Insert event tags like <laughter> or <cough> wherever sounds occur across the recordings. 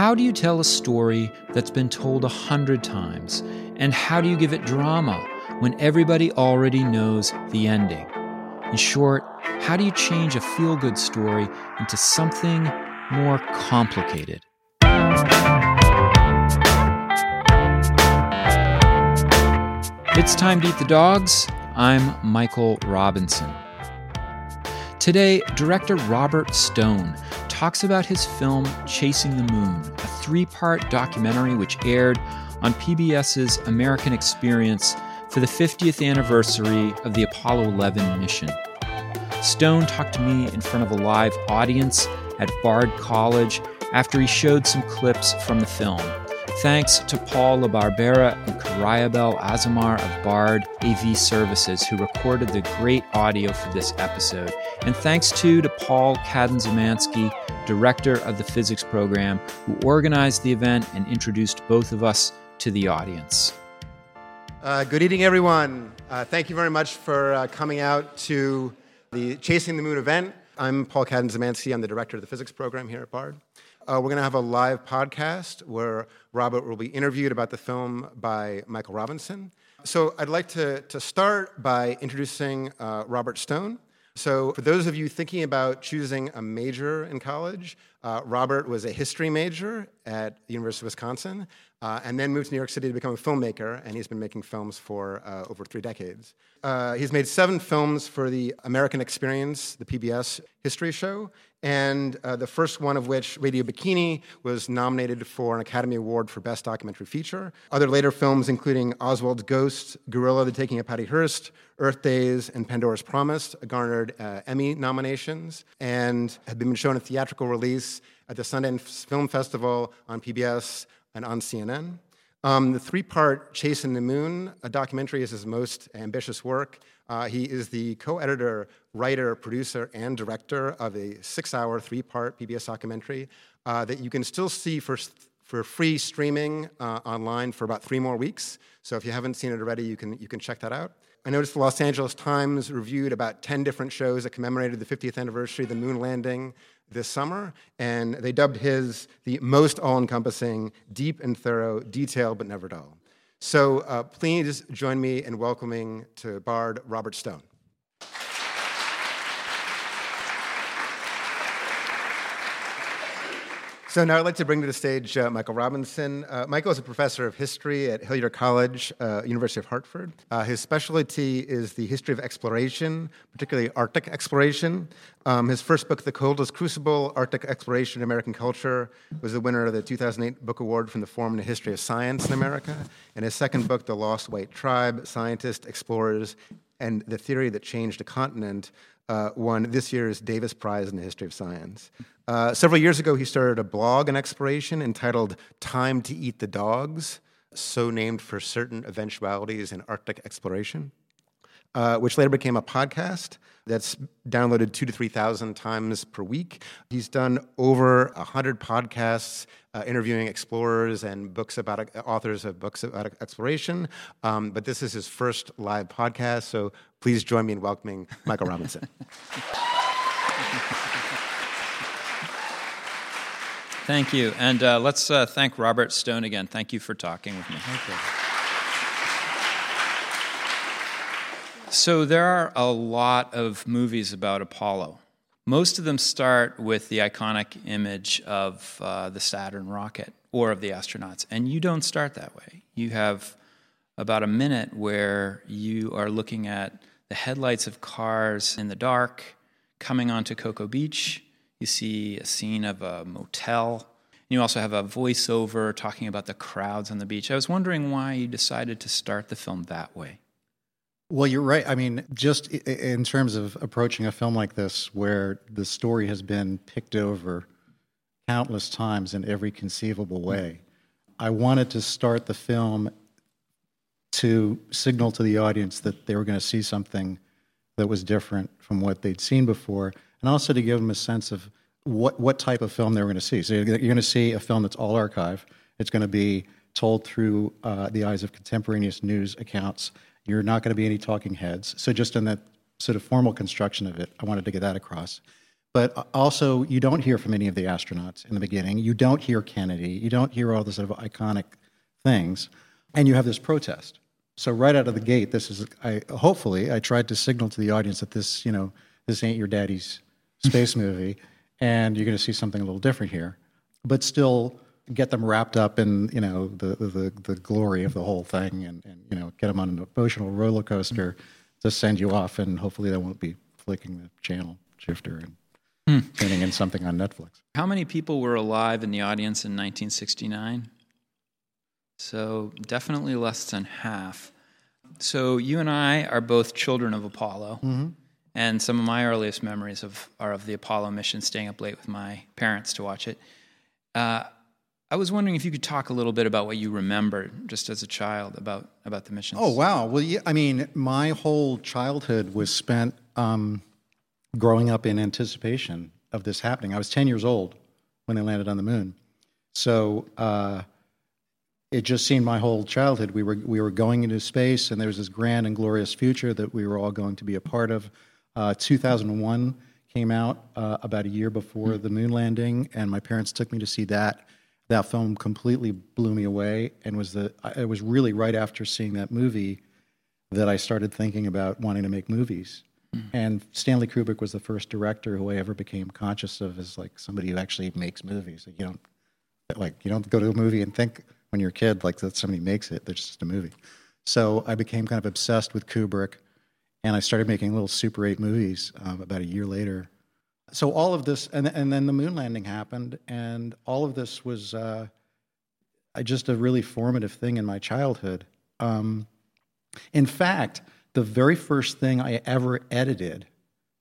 How do you tell a story that's been told a hundred times? And how do you give it drama when everybody already knows the ending? In short, how do you change a feel good story into something more complicated? It's time to eat the dogs. I'm Michael Robinson. Today, director Robert Stone talks about his film Chasing the Moon, a three part documentary which aired on PBS's American Experience for the 50th anniversary of the Apollo 11 mission. Stone talked to me in front of a live audience at Bard College after he showed some clips from the film. Thanks to Paul LaBarbera and Karayabel Azamar of Bard AV Services, who recorded the great audio for this episode. And thanks too to Paul Cadden director of the physics program, who organized the event and introduced both of us to the audience. Uh, good evening, everyone. Uh, thank you very much for uh, coming out to the Chasing the Moon event. I'm Paul Cadden I'm the director of the physics program here at Bard. Uh, we're going to have a live podcast where Robert will be interviewed about the film by Michael Robinson. So I'd like to, to start by introducing uh, Robert Stone. So, for those of you thinking about choosing a major in college, uh, Robert was a history major at the University of Wisconsin uh, and then moved to New York City to become a filmmaker, and he's been making films for uh, over three decades. Uh, he's made seven films for the American Experience, the PBS history show, and uh, the first one of which, Radio Bikini, was nominated for an Academy Award for Best Documentary Feature. Other later films, including Oswald's Ghost, Guerrilla, The Taking of Patty Hearst, Earth Days, and Pandora's Promise, garnered uh, Emmy nominations and have been shown in theatrical release at the Sundance Film Festival on PBS and on CNN. Um, the three part Chasing the Moon a documentary is his most ambitious work. Uh, he is the co editor, writer, producer, and director of a six hour, three part PBS documentary uh, that you can still see for, for free streaming uh, online for about three more weeks. So if you haven't seen it already, you can, you can check that out. I noticed the Los Angeles Times reviewed about 10 different shows that commemorated the 50th anniversary of the moon landing this summer, and they dubbed his the most all encompassing, deep and thorough, detailed but never dull. So uh, please join me in welcoming to Bard Robert Stone. So now I'd like to bring to the stage uh, Michael Robinson. Uh, Michael is a professor of history at Hillyer College, uh, University of Hartford. Uh, his specialty is the history of exploration, particularly Arctic exploration. Um, his first book, The Coldest Crucible, Arctic Exploration in American Culture, was the winner of the 2008 Book Award from the Forum on the History of Science in America. And his second book, The Lost White Tribe, Scientists, Explorers, and the Theory That Changed a Continent, uh, won this year's Davis Prize in the History of Science. Uh, several years ago, he started a blog on exploration entitled Time to Eat the Dogs, so named for certain eventualities in Arctic exploration, uh, which later became a podcast that's downloaded two to 3,000 times per week. He's done over 100 podcasts uh, interviewing explorers and books about uh, authors of books about exploration. Um, but this is his first live podcast, so please join me in welcoming Michael Robinson. <laughs> Thank you. And uh, let's uh, thank Robert Stone again. Thank you for talking with me. So, there are a lot of movies about Apollo. Most of them start with the iconic image of uh, the Saturn rocket or of the astronauts. And you don't start that way. You have about a minute where you are looking at the headlights of cars in the dark coming onto Cocoa Beach you see a scene of a motel. You also have a voiceover talking about the crowds on the beach. I was wondering why you decided to start the film that way. Well, you're right. I mean, just in terms of approaching a film like this, where the story has been picked over countless times in every conceivable way, I wanted to start the film to signal to the audience that they were going to see something that was different from what they'd seen before and also to give them a sense of what, what type of film they were going to see. So you're going to see a film that's all archive. It's going to be told through uh, the eyes of contemporaneous news accounts. You're not going to be any talking heads. So just in that sort of formal construction of it, I wanted to get that across. But also, you don't hear from any of the astronauts in the beginning. You don't hear Kennedy. You don't hear all the sort of iconic things. And you have this protest. So right out of the gate, this is I hopefully I tried to signal to the audience that this, you know, this ain't your daddy's <laughs> space movie, and you're going to see something a little different here. But still get them wrapped up in you know the the, the glory of the whole thing, and, and you know get them on an emotional roller coaster to send you off, and hopefully they won't be flicking the channel shifter and hmm. turning in something on Netflix. How many people were alive in the audience in 1969? So definitely less than half. So you and I are both children of Apollo. Mm-hmm. And some of my earliest memories of, are of the Apollo mission, staying up late with my parents to watch it. Uh, I was wondering if you could talk a little bit about what you remember just as a child about, about the mission. Oh, wow. Well, yeah, I mean, my whole childhood was spent um, growing up in anticipation of this happening. I was 10 years old when they landed on the moon. So uh, it just seemed my whole childhood we were we were going into space, and there was this grand and glorious future that we were all going to be a part of. Uh, 2001 came out uh, about a year before the moon landing, and my parents took me to see that. That film completely blew me away, and was the it was really right after seeing that movie that I started thinking about wanting to make movies. Mm. And Stanley Kubrick was the first director who I ever became conscious of as like somebody who actually makes movies. Like you don't like you don't go to a movie and think when you're a kid, like that somebody makes it, there's just a movie. So I became kind of obsessed with Kubrick, and I started making little Super 8 movies um, about a year later. So all of this, and, and then the moon landing happened, and all of this was uh, just a really formative thing in my childhood. Um, in fact, the very first thing I ever edited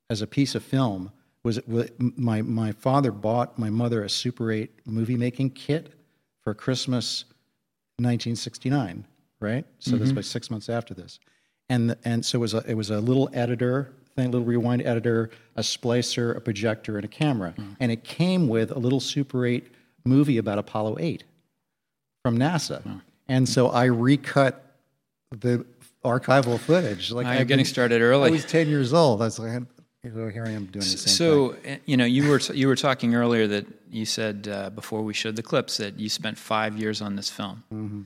as a piece of film was my, my father bought my mother a Super 8 movie making kit for Christmas 1969, right? So mm-hmm. this was six months after this, and and so it was a it was a little editor thing, little rewind editor, a splicer, a projector, and a camera, mm. and it came with a little Super 8 movie about Apollo 8 from NASA, mm. and so I recut the archival footage. Like I'm getting started early. I was 10 years old. I was like, so here I am doing the same so, thing. So, you know, you were you were talking earlier that you said uh, before we showed the clips that you spent five years on this film. Mm-hmm.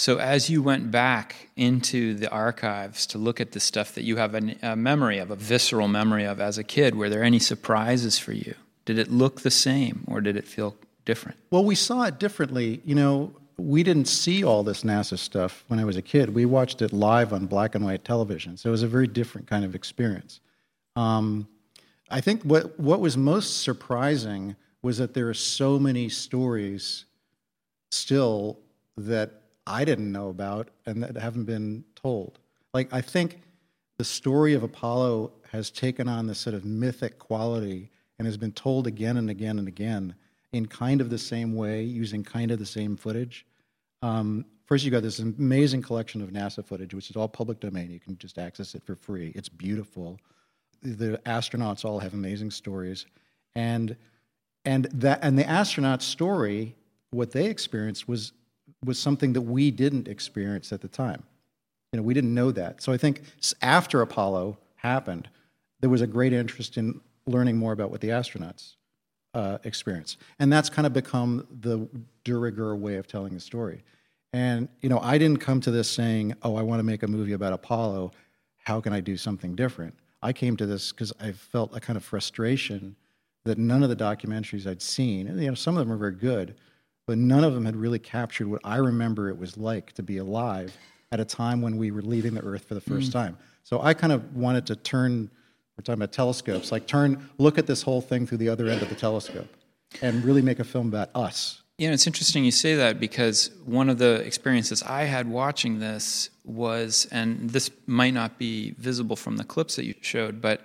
So, as you went back into the archives to look at the stuff that you have a, memory of, a visceral memory of as a kid, were there any surprises for you? Did it look the same, or did it feel different? Well, we saw it differently. You know, we didn't see all this NASA stuff when I was a kid. We watched it live on black and white television, so it was a very different kind of experience. Um, I think what, what was most surprising was that there are so many stories still that I didn't know about and that haven't been told. Like, I think the story of Apollo has taken on this sort of mythic quality and has been told again and again and again in kind of the same way, using kind of the same footage. Um, first, you got this amazing collection of NASA footage, which is all public domain. You can just access it for free. It's beautiful the astronauts all have amazing stories, and and that and the astronaut story, what they experienced was was something that we didn't experience at the time. You know, we didn't know that. So I think after Apollo happened, there was a great interest in learning more about what the astronauts uh, experience, and that's kind of become the de rigueur way of telling the story. And you know, I didn't come to this saying, "Oh, I want to make a movie about Apollo. How can I do something different?" I came to this because I felt a kind of frustration that none of the documentaries I'd seen, and you know, some of them are very good, but none of them had really captured what I remember it was like to be alive at a time when we were leaving the Earth for the first mm. time. So I kind of wanted to turn. We're talking about telescopes, like turn, look at this whole thing through the other end of the telescope, and really make a film about us you know, it's interesting you say that because one of the experiences I had watching this was, and this might not be visible from the clips that you showed, but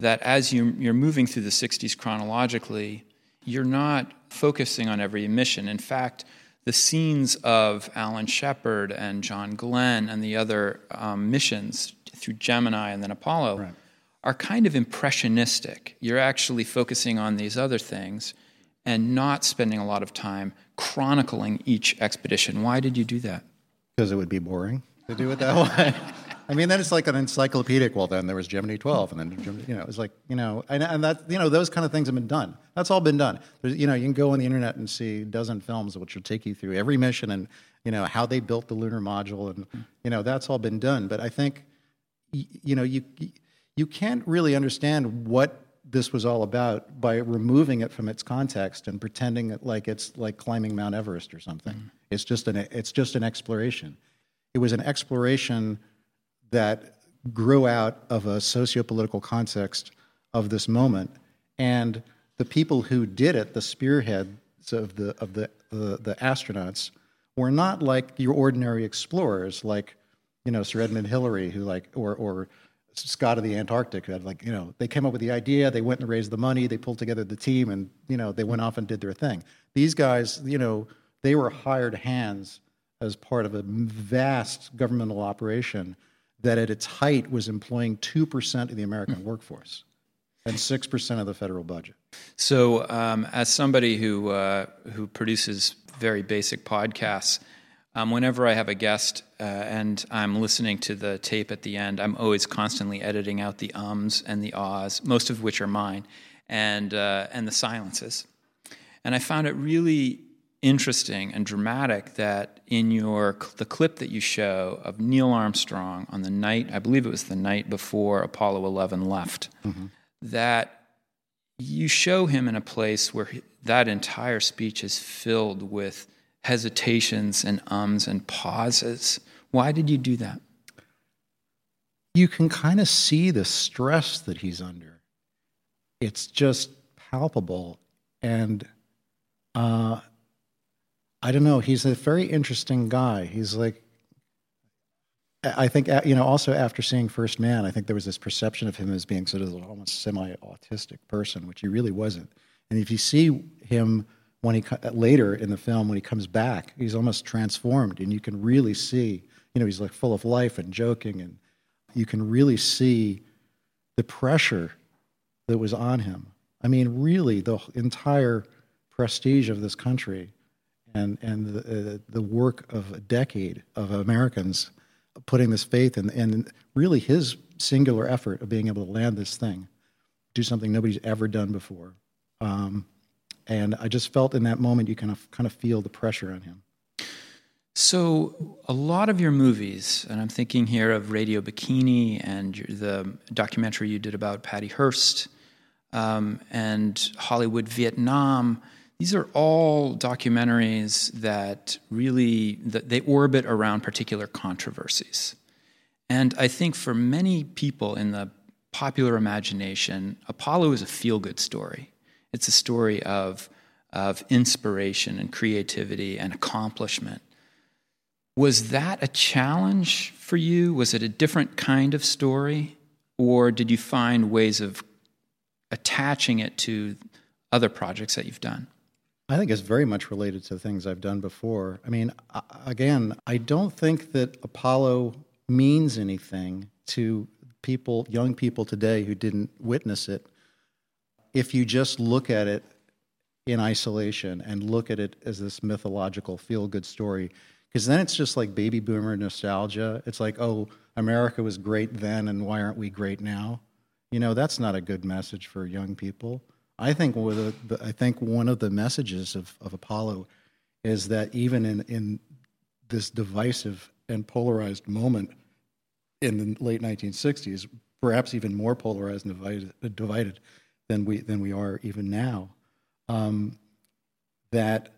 that as you, you're moving through the 60s chronologically, you're not focusing on every mission. In fact, the scenes of Alan Shepard and John Glenn and the other um, missions through Gemini and then Apollo right. are kind of impressionistic. You're actually focusing on these other things and not spending a lot of time chronicling each expedition. Why did you do that? Because it would be boring to do it that <laughs> way. I mean, then it's like an encyclopedic. Well, then there was Gemini 12, and then you know, it's like you know, and, and that you know, those kind of things have been done. That's all been done. There's, you know, you can go on the internet and see a dozen films which will take you through every mission and you know how they built the lunar module, and you know that's all been done. But I think, you know, you you can't really understand what this was all about by removing it from its context and pretending it like it's like climbing Mount Everest or something. Mm. It's just an it's just an exploration. It was an exploration that grew out of a socio-political context of this moment, and the people who did it, the spearheads of the of the the, the astronauts, were not like your ordinary explorers, like you know Sir Edmund Hillary, who like or or Scott of the Antarctic had like, you know, they came up with the idea, they went and raised the money, they pulled together the team, and, you know, they went off and did their thing. These guys, you know, they were hired hands as part of a vast governmental operation that at its height was employing 2% of the American workforce and 6% of the federal budget. So, um, as somebody who, uh, who produces very basic podcasts, um, whenever I have a guest uh, and I'm listening to the tape at the end, I'm always constantly editing out the ums and the ahs, most of which are mine, and uh, and the silences. And I found it really interesting and dramatic that in your the clip that you show of Neil Armstrong on the night, I believe it was the night before Apollo 11 left, mm-hmm. that you show him in a place where he, that entire speech is filled with hesitations and ums and pauses. Why did you do that? You can kind of see the stress that he's under. It's just palpable. And uh, I don't know, he's a very interesting guy. He's like, I think, uh, you know, also after seeing First Man, I think there was this perception of him as being sort of almost semi autistic person, which he really wasn't. And if you see him when he uh, later in the film when he comes back he's almost transformed and you can really see you know he's like full of life and joking and you can really see the pressure that was on him i mean really the entire prestige of this country and and the, uh, the work of a decade of americans putting this faith in and really his singular effort of being able to land this thing do something nobody's ever done before um, and I just felt in that moment you kind of kind of feel the pressure on him. So a lot of your movies, and I'm thinking here of Radio Bikini and the documentary you did about Patty Hearst, um, and Hollywood Vietnam. These are all documentaries that really that they orbit around particular controversies. And I think for many people in the popular imagination, Apollo is a feel-good story. It's a story of, of inspiration and creativity and accomplishment. Was that a challenge for you? Was it a different kind of story? Or did you find ways of attaching it to other projects that you've done? I think it's very much related to things I've done before. I mean, again, I don't think that Apollo means anything to people, young people today who didn't witness it if you just look at it in isolation and look at it as this mythological feel good story, because then it's just like baby boomer nostalgia. It's like, oh, America was great then, and why aren't we great now? You know, that's not a good message for young people. I think the, I think one of the messages of, of Apollo is that even in, in this divisive and polarized moment in the late 1960s, perhaps even more polarized and divided, divided than we than we are even now. Um, that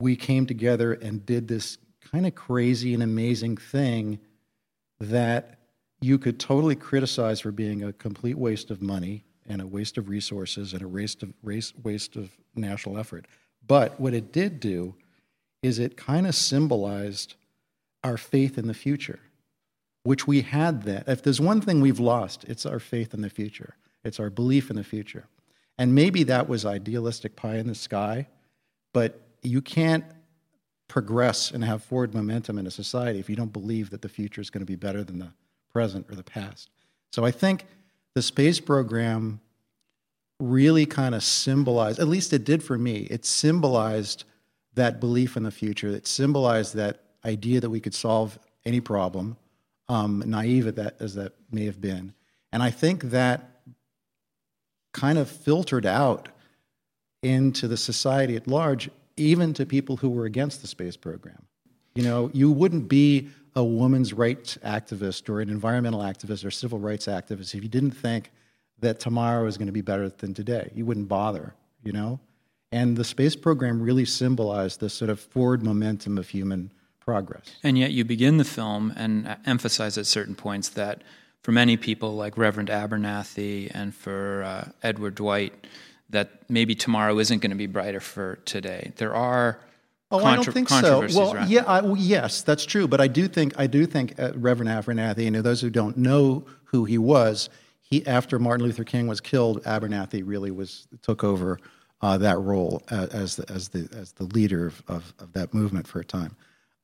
we came together and did this kind of crazy and amazing thing that you could totally criticize for being a complete waste of money and a waste of resources and a waste of race, waste of national effort. But what it did do is it kind of symbolized our faith in the future, which we had then. If there's one thing we've lost, it's our faith in the future. It's our belief in the future. And maybe that was idealistic pie in the sky, but you can't progress and have forward momentum in a society if you don't believe that the future is going to be better than the present or the past. So I think the space program really kind of symbolized, at least it did for me, it symbolized that belief in the future. It symbolized that idea that we could solve any problem um, naive that, as that may have been. And I think that kind of filtered out into the society at large, even to people who were against the space program. You know, you wouldn't be a woman's rights activist or an environmental activist or civil rights activist if you didn't think that tomorrow is going to be better than today. You wouldn't bother, you know? And the space program really symbolized this sort of forward momentum of human progress. And yet you begin the film and emphasize at certain points that for many people like Reverend Abernathy and for uh, Edward Dwight, that maybe tomorrow isn't going to be brighter for today. There are Oh, contra- I don't think so. Well, around. yeah, I, well, yes, that's true. But I do think I do think uh, Reverend Abernathy, and those who don't know who he was, he after Martin Luther King was killed, Abernathy really was took over uh, that role uh, as the, as the as the leader of, of, of that movement for a time.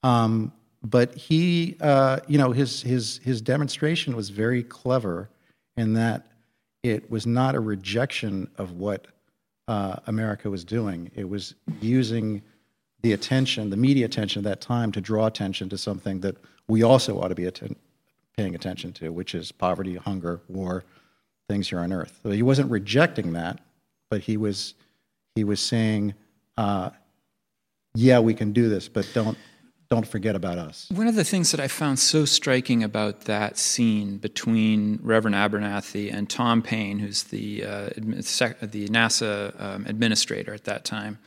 Um, but he, uh, you know, his his his demonstration was very clever in that it was not a rejection of what uh, America was doing. It was using the attention, the media attention of that time, to draw attention to something that we also ought to be atten- paying attention to, which is poverty, hunger, war, things here on earth. So he wasn't rejecting that, but he was he was saying, uh, "Yeah, we can do this, but don't don't forget about us." One of the things that I found so striking about that scene between Reverend Abernathy and Tom Paine, who's the uh, the NASA um, administrator at that time,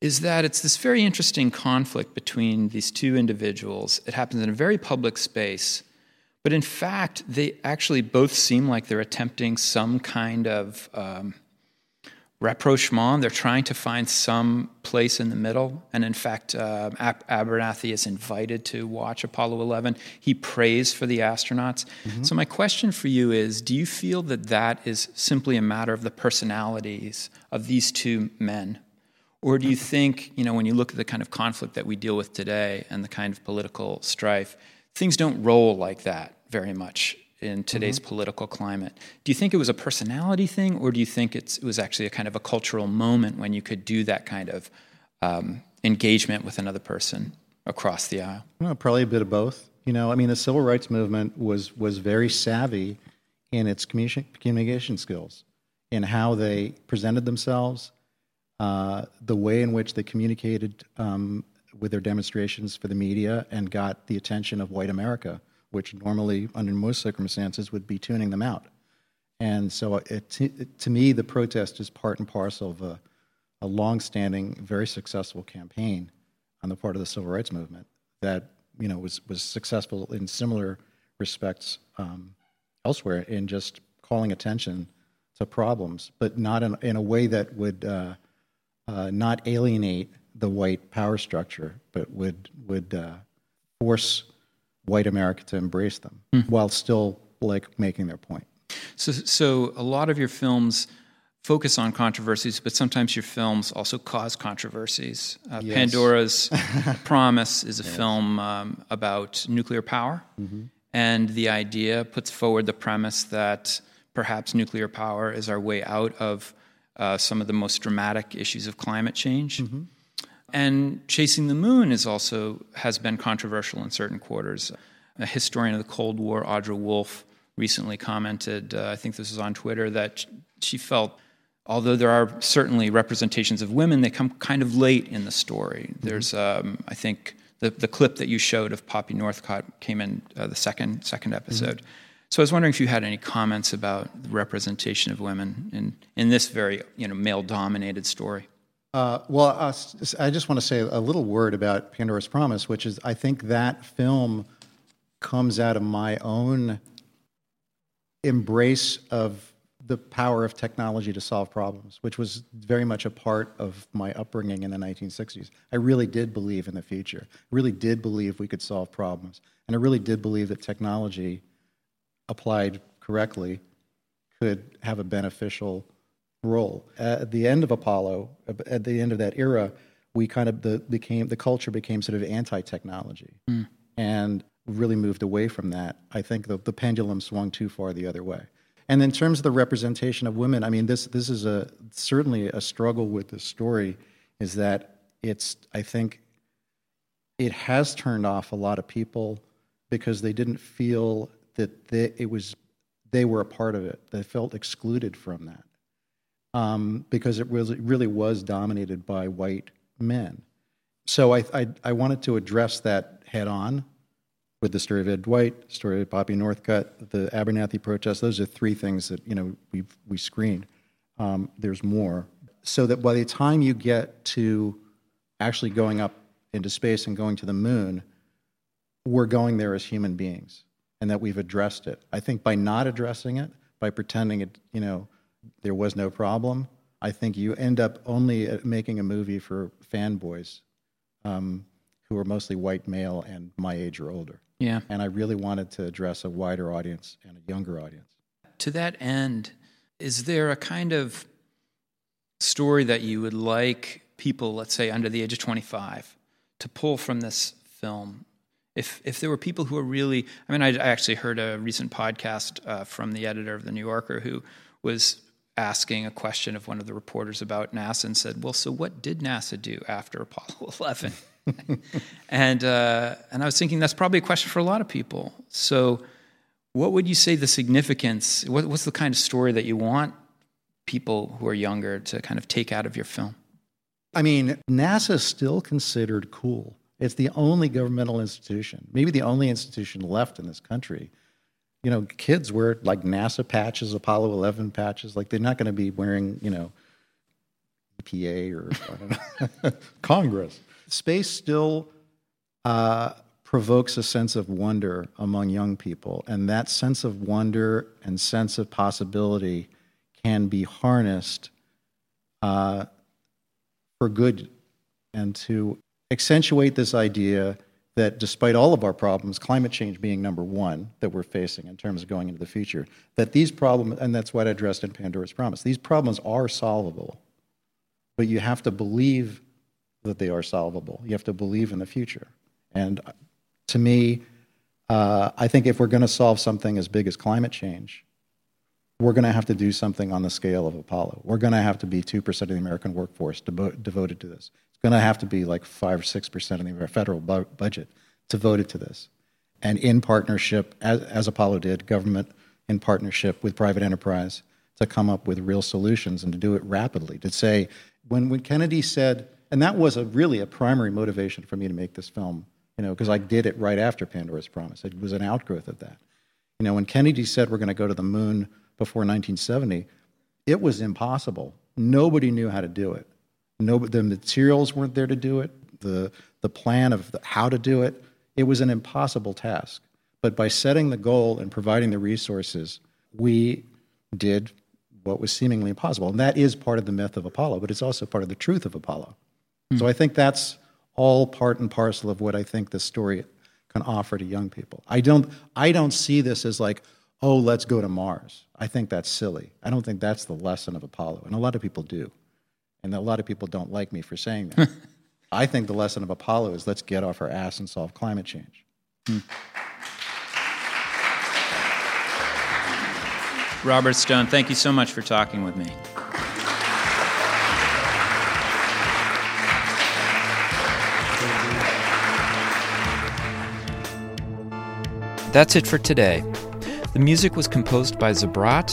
is that it's this very interesting conflict between these two individuals. It happens in a very public space, but in fact, they actually both seem like they're attempting some kind of um, rapprochement. They're trying to find some place in the middle. And in fact, uh, Ab- Abernathy is invited to watch Apollo 11. He prays for the astronauts. So, my question for you is Do you feel that that is simply a matter of the personalities of these two men? Or do you think, you know, when you look at the kind of conflict that we deal with today and the kind of political strife, things don't roll like that very much in today's political climate. Do you think it was a personality thing, or do you think it's, it was actually a kind of a cultural moment when you could do that kind of um, engagement with another person across the aisle? Well, probably a bit of both. You know, I mean, the civil rights movement was was very savvy in its communication communication skills, in how they presented themselves, uh, the way in which they communicated um, with their demonstrations for the media, and got the attention of white America, which normally, under most circumstances, would be tuning them out. And so, it, it, to me, the protest is part and parcel of a, a long-standing, very successful campaign on the part of the civil rights movement that you know was was successful in similar respects um, elsewhere in just calling attention to problems, but not in, in a way that would uh, uh, not alienate the white power structure, but would would uh, force white America to embrace them while still like making their point. So, so a lot of your films focus on controversies, but sometimes your films also cause controversies. Uh, Yes. Pandora's <laughs> Promise is a film um, about nuclear power, and the idea puts forward the premise that perhaps nuclear power is our way out of uh, some of the most dramatic issues of climate change. And chasing the moon is also has been controversial in certain quarters. A historian of the Cold War, Audra Wolfe, recently commented, uh, I think this was on Twitter, that she felt, although there are certainly representations of women, they come kind of late in the story. There's, um, I think, the, the clip that you showed of Poppy Northcutt came in uh, the second second episode. So I was wondering if you had any comments about the representation of women in, in this very you know male dominated story. Uh, well, uh, I just want to say a little word about Pandora's Promise, which is I think that film comes out of my own embrace of the power of technology to solve problems, which was very much a part of my upbringing in the 1960s. I really did believe in the future. I really did believe we could solve problems. And I really did believe that technology applied correctly could have a beneficial role. At the end of Apollo, at the end of that era, we kind of the became the culture became sort of anti-technology, hmm. and really moved away from that. I think the, the pendulum swung too far the other way. And in terms of the representation of women, I mean this this is a certainly a struggle with the story. Is that it's I think it has turned off a lot of people because they didn't feel that they, it was they were a part of it. They felt excluded from that um, because it really, really was dominated by white men. So I, I, I wanted to address that head on with the story of Ed Dwight, story of Poppy Northcutt, the Abernathy protest. Those are three things that you know we we screened. Um, there's more, so that by the time you get to actually going up into space and going to the moon, we're going there as human beings, and that we've addressed it. I think by not addressing it, by pretending it, you know, there was no problem, I think you end up only uh, making a movie for fanboys um, who are mostly white male and my age or older. Yeah. And I really wanted to address a wider audience and a younger audience. To that end, is there a kind of story that you would like people, let's say under the age of 25, to pull from this film? If, if there were people who are really, I mean, I, I actually heard a recent podcast uh, from the editor of The New Yorker who was asking a question of one of the reporters about NASA and said, Well, so what did NASA do after Apollo <laughs> 11? <laughs> and, uh, and I was thinking that's probably a question for a lot of people. So, what would you say the significance, what, what's the kind of story that you want people who are younger to kind of take out of your film? I mean, NASA is still considered cool. It's the only governmental institution, maybe the only institution left in this country. You know, kids wear like NASA patches, Apollo 11 patches. Like they're not going to be wearing, you know, EPA or know, <laughs> Congress. Space still uh, provokes a sense of wonder among young people, and that sense of wonder and sense of possibility can be harnessed uh, for good and to accentuate this idea that despite all of our problems, climate change being number one that we're facing in terms of going into the future, that these problems, and that's what I addressed in Pandora's Promise, these problems are solvable, but you have to believe that they are solvable. You have to believe in the future. And to me, uh, I think if we're going to solve something as big as climate change, we're going to have to do something on the scale of Apollo. We're going to have to be 2% of the American workforce devo- devoted to this. Going to have to be like 5 or 6% of the federal bu- budget devoted to this. And in partnership, as, as Apollo did, government in partnership with private enterprise to come up with real solutions and to do it rapidly. To say, when, when Kennedy said, and that was a, really a primary motivation for me to make this film, you know, because I did it right after Pandora's Promise. It was an outgrowth of that. You know, when Kennedy said we're going to go to the moon before 1970, it was impossible. Nobody knew how to do it. No, the materials weren't there to do it. The the plan of the, how to do it, it was an impossible task. But by setting the goal and providing the resources, we did what was seemingly impossible. And that is part of the myth of Apollo, but it's also part of the truth of Apollo. Mm. So I think that's all part and parcel of what I think this story can offer to young people. I don't I don't see this as like, oh, let's go to Mars. I think that's silly. I don't think that's the lesson of Apollo. And a lot of people do. And a lot of people don't like me for saying that. <laughs> I think the lesson of Apollo is let's get off our ass and solve climate change. Hmm. Robert Stone, thank you so much for talking with me. That's it for today. The music was composed by Zabrat.